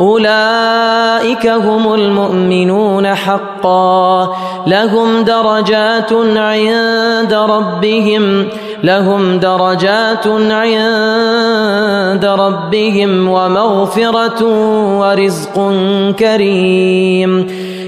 أولئك هم المؤمنون حقا. لهم درجات عند ربهم لهم درجات عند ربهم ومغفرة ورزق كريم.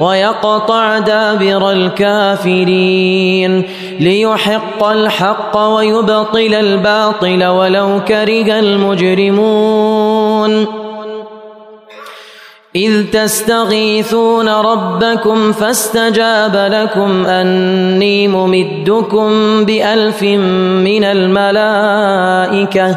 ويقطع دابر الكافرين ليحق الحق ويبطل الباطل ولو كره المجرمون. إذ تستغيثون ربكم فاستجاب لكم أني ممدكم بألف من الملائكة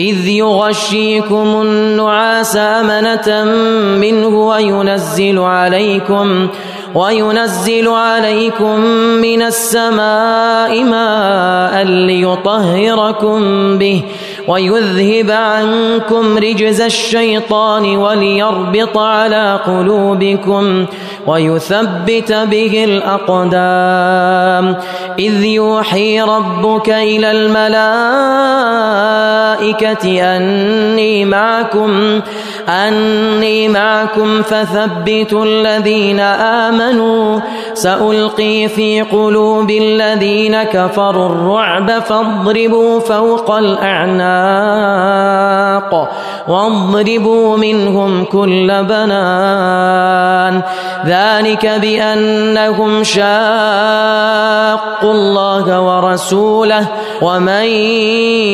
إذ يغشيكم النعاس أمنة منه وينزل عليكم وينزل عليكم من السماء ماء ليطهركم به ويذهب عنكم رجز الشيطان وليربط على قلوبكم ويثبت به الأقدام. إذ يوحي ربك إلى الملائكة أني معكم أني معكم فثبتوا الذين آمنوا. سألقي في قلوب الذين كفروا الرعب فاضربوا فوق الأعناق. واضربوا منهم كل بنان ذلك بأنهم شاقوا الله ورسوله ومن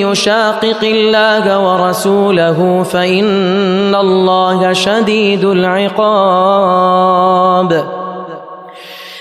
يشاقق الله ورسوله فإن الله شديد العقاب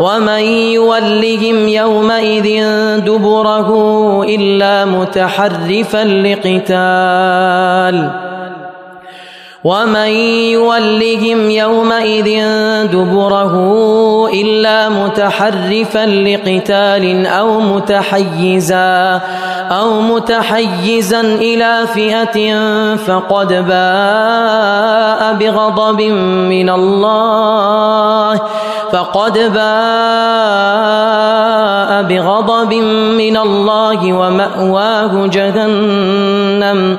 ومن يولهم يومئذ دبره إلا متحرفا لقتال ومن يولهم يومئذ دبره إلا متحرفا لقتال أو متحيزا أو متحيزا إلى فئة فقد باء بغضب من الله فقد باء بغضب من الله ومأواه جهنم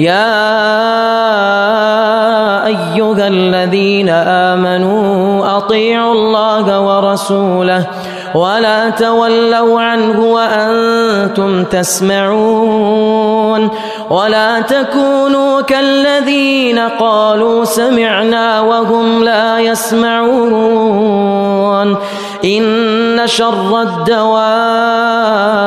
يا أيها الذين آمنوا أطيعوا الله ورسوله ولا تولوا عنه وأنتم تسمعون ولا تكونوا كالذين قالوا سمعنا وهم لا يسمعون إن شر الدواب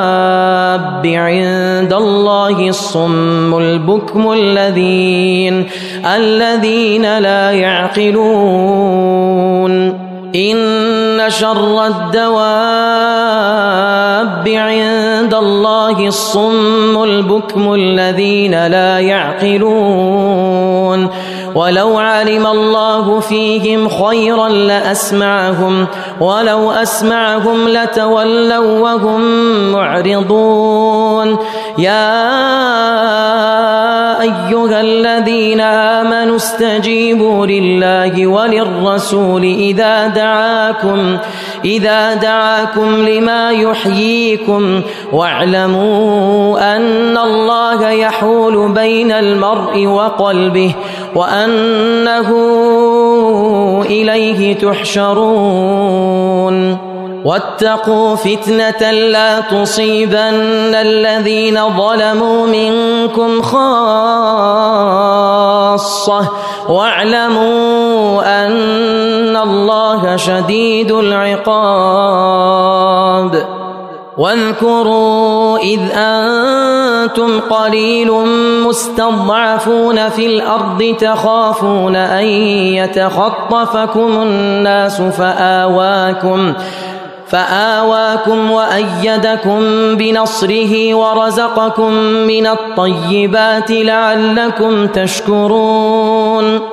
عند الله الصم البكم الذين الذين لا يعقلون. ان شر الدواب عند الله الصم البكم الذين لا يعقلون. ولو علم الله فيهم خيرا لأسمعهم ولو أسمعهم لتولوا وهم معرضون. يا أيها الذين آمنوا استجيبوا لله وللرسول إذا دعاكم إذا دعاكم لما يحييكم. واعلموا أن الله يحول بين المرء وقلبه وأنه إليه تحشرون. واتقوا فتنة لا تصيبن الذين ظلموا منكم خاصة. واعلموا أن الله شديد العقاب. واذكروا إذ أنتم قليل مستضعفون في الأرض تخافون أن يتخطفكم الناس فآواكم فآواكم وأيدكم بنصره ورزقكم من الطيبات لعلكم تشكرون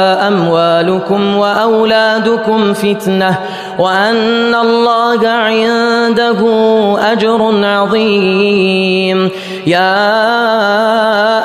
اموالكم وأولادكم فتنة وأن الله عنده أجر عظيم. يا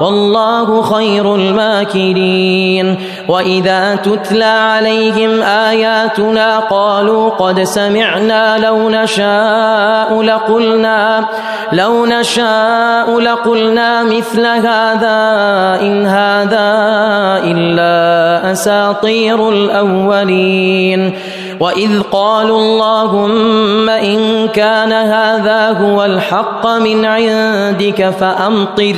والله خير الماكرين. وإذا تتلى عليهم آياتنا قالوا قد سمعنا لو نشاء لقلنا لو نشاء لقلنا مثل هذا إن هذا إلا أساطير الأولين. وإذ قالوا اللهم إن كان هذا هو الحق من عندك فأمطر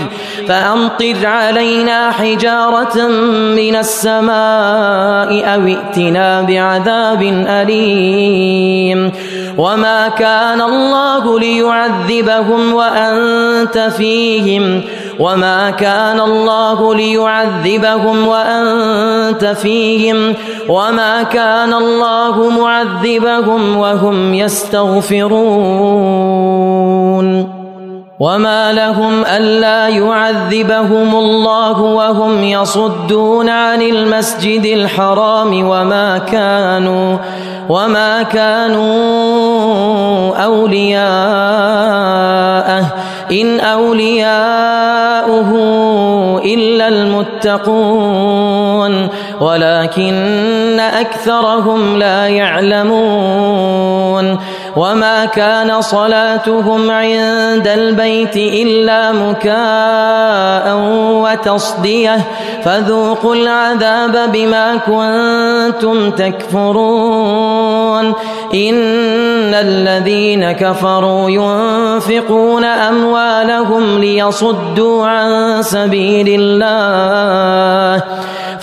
فأمطر علينا حجارة من السماء أو ائتنا بعذاب أليم. وما كان الله ليعذبهم وأنت فيهم. وما كان الله ليعذبهم وأنت فيهم. وما كان الله معذبهم وهم يستغفرون. وما لهم الا يعذبهم الله وهم يصدون عن المسجد الحرام وما كانوا وما كانوا اولياءه ان اولياؤه الا المتقون ولكن اكثرهم لا يعلمون وما كان صلاتهم عند البيت إلا مكاء وتصدية فذوقوا العذاب بما كنتم تكفرون ان الذين كفروا ينفقون اموالهم ليصدوا عن سبيل الله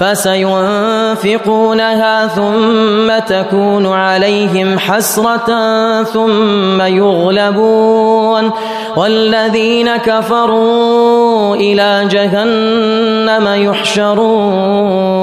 فسينفقونها ثم تكون عليهم حسرة ثم يغلبون والذين كفروا إلى جهنم يحشرون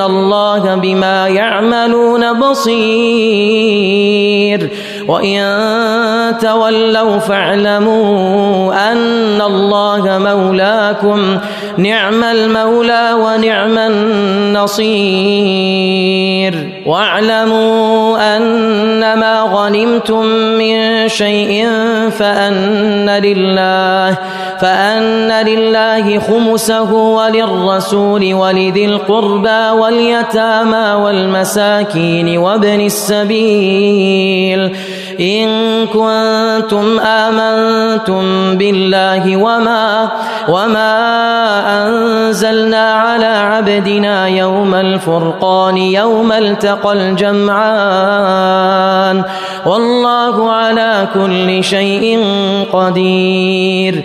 الله بما يعملون بصير وإن تولوا فاعلموا أن الله مولاكم نعم المولى ونعم النصير واعلموا أن ما غنمتم من شيء فأن لله فأن لله خمسه وللرسول ولذي القربى واليتامى والمساكين وابن السبيل. إن كنتم آمنتم بالله وما وما أنزلنا على عبدنا يوم الفرقان يوم التقى الجمعان. والله على كل شيء قدير.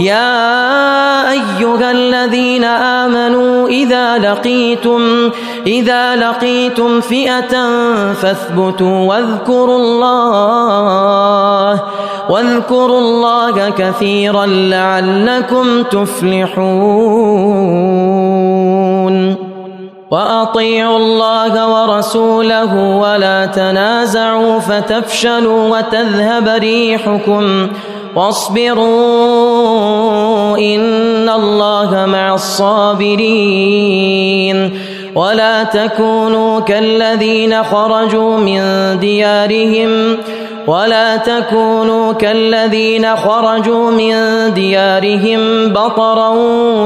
يا أيها الذين آمنوا إذا لقيتم إذا لقيتم فئة فاثبتوا واذكروا الله واذكروا الله كثيرا لعلكم تفلحون. وأطيعوا الله ورسوله ولا تنازعوا فتفشلوا وتذهب ريحكم. واصبروا إن الله مع الصابرين ولا تكونوا كالذين خرجوا من ديارهم ولا تكونوا كالذين خرجوا من ديارهم بطرا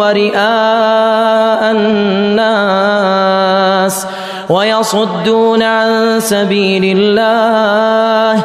ورئاء الناس ويصدون عن سبيل الله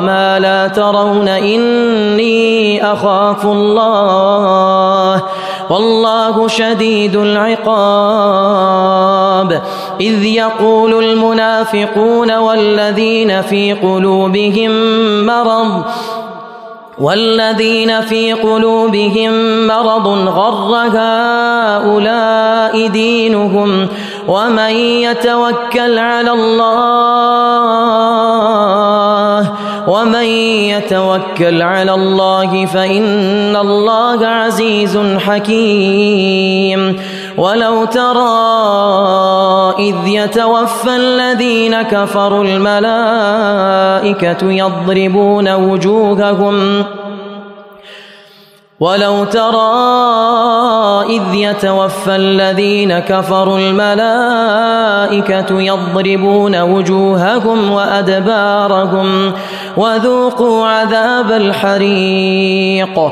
ما لا ترون اني اخاف الله والله شديد العقاب اذ يقول المنافقون والذين في قلوبهم مرض والذين في قلوبهم مرض غر هؤلاء دينهم ومن يتوكل على الله ومن يتوكل على الله فإن الله عزيز حكيم. ولو ترى إذ يتوفى الذين كفروا الملائكة يضربون وجوههم ولو ترى إذ يتوفى الذين كفروا الملائكة يضربون وجوههم وأدبارهم وذوقوا عذاب الحريق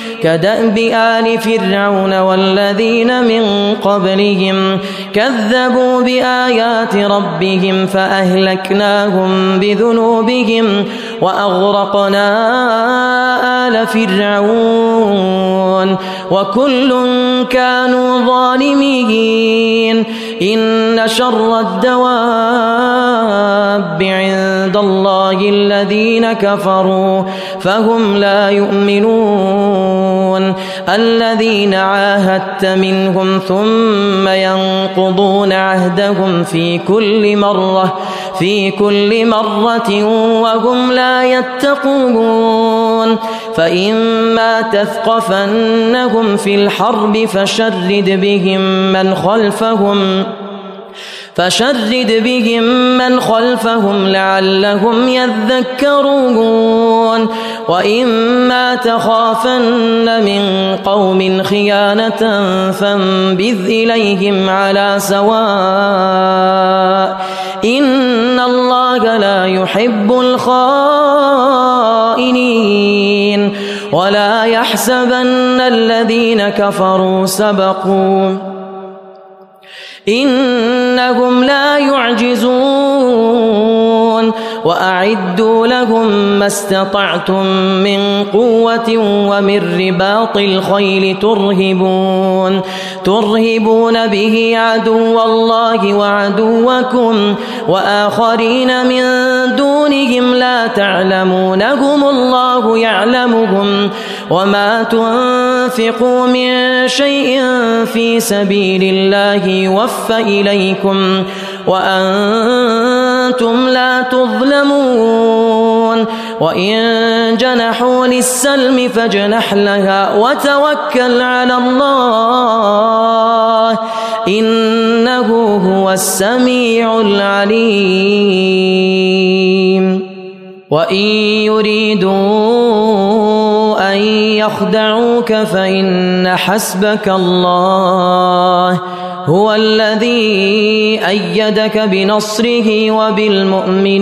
كدأب آل فرعون والذين من قبلهم كذبوا بآيات ربهم فأهلكناهم بذنوبهم وأغرقنا آل فرعون وكل كانوا ظالمين إن شر الدواب عند الله الذين كفروا فهم لا يؤمنون الذين عاهدت منهم ثم ينقضون عهدهم في كل مرة في كل مرة وهم لا يتقون. فإما تثقفنهم في الحرب فشرد بهم من خلفهم. فشرد بهم من خلفهم لعلهم يذكرون وإما تخافن من قوم خيانة فانبذ إليهم على سواء إن الله لا يحب الخائنين ولا يحسبن الذين كفروا سبقوا إنهم لا يعجزون. وأعدوا لهم ما استطعتم من قوة ومن رباط الخيل ترهبون ترهبون به عدو الله وعدوكم وآخرين من دونهم لا تعلمونهم الله يعلمهم. وما تنفقوا من شيء في سبيل الله يوفى إليكم وأنتم لا تظلمون. وإن جنحوا للسلم فاجنح لها وتوكل على الله. إنه هو السميع العليم. وإن يريدوا أن يخدعوك فإن حسبك الله. هو الذي أيدك بنصره وبالمؤمنين.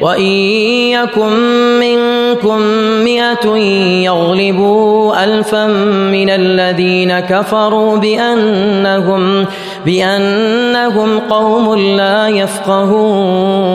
وإن يكن منكم مئة يغلبوا ألفا من الذين كفروا بأنهم بأنهم قوم لا يفقهون.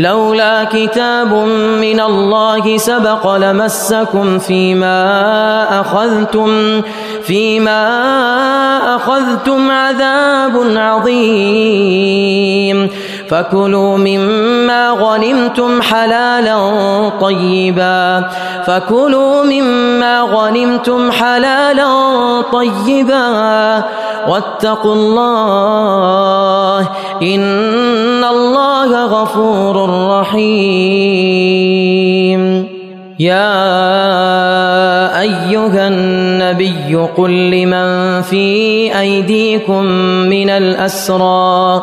لولا كتاب من الله سبق لمسكم فيما أخذتم فيما أخذتم عذاب عظيم. فكلوا مما غنمتم حلالا طيبا فكلوا مما غنمتم حلالا طيبا. واتقوا الله إن غفور رحيم. يا أيها النبي قل لمن في أيديكم من الأسرى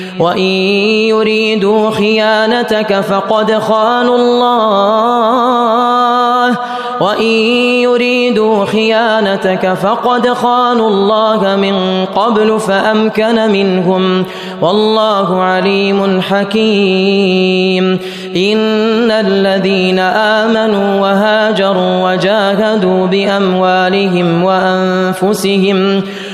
وإن يريدوا خيانتك فقد خانوا الله وإن يريدوا خيانتك فقد خانوا الله من قبل فأمكن منهم والله عليم حكيم إن الذين آمنوا وهاجروا وجاهدوا بأموالهم وأنفسهم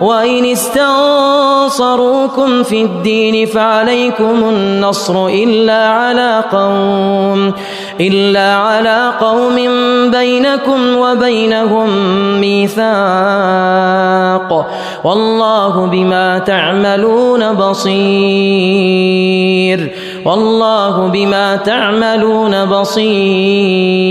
وإن استنصروكم في الدين فعليكم النصر إلا على قوم إلا على قوم بينكم وبينهم ميثاق والله بما تعملون بصير والله بما تعملون بصير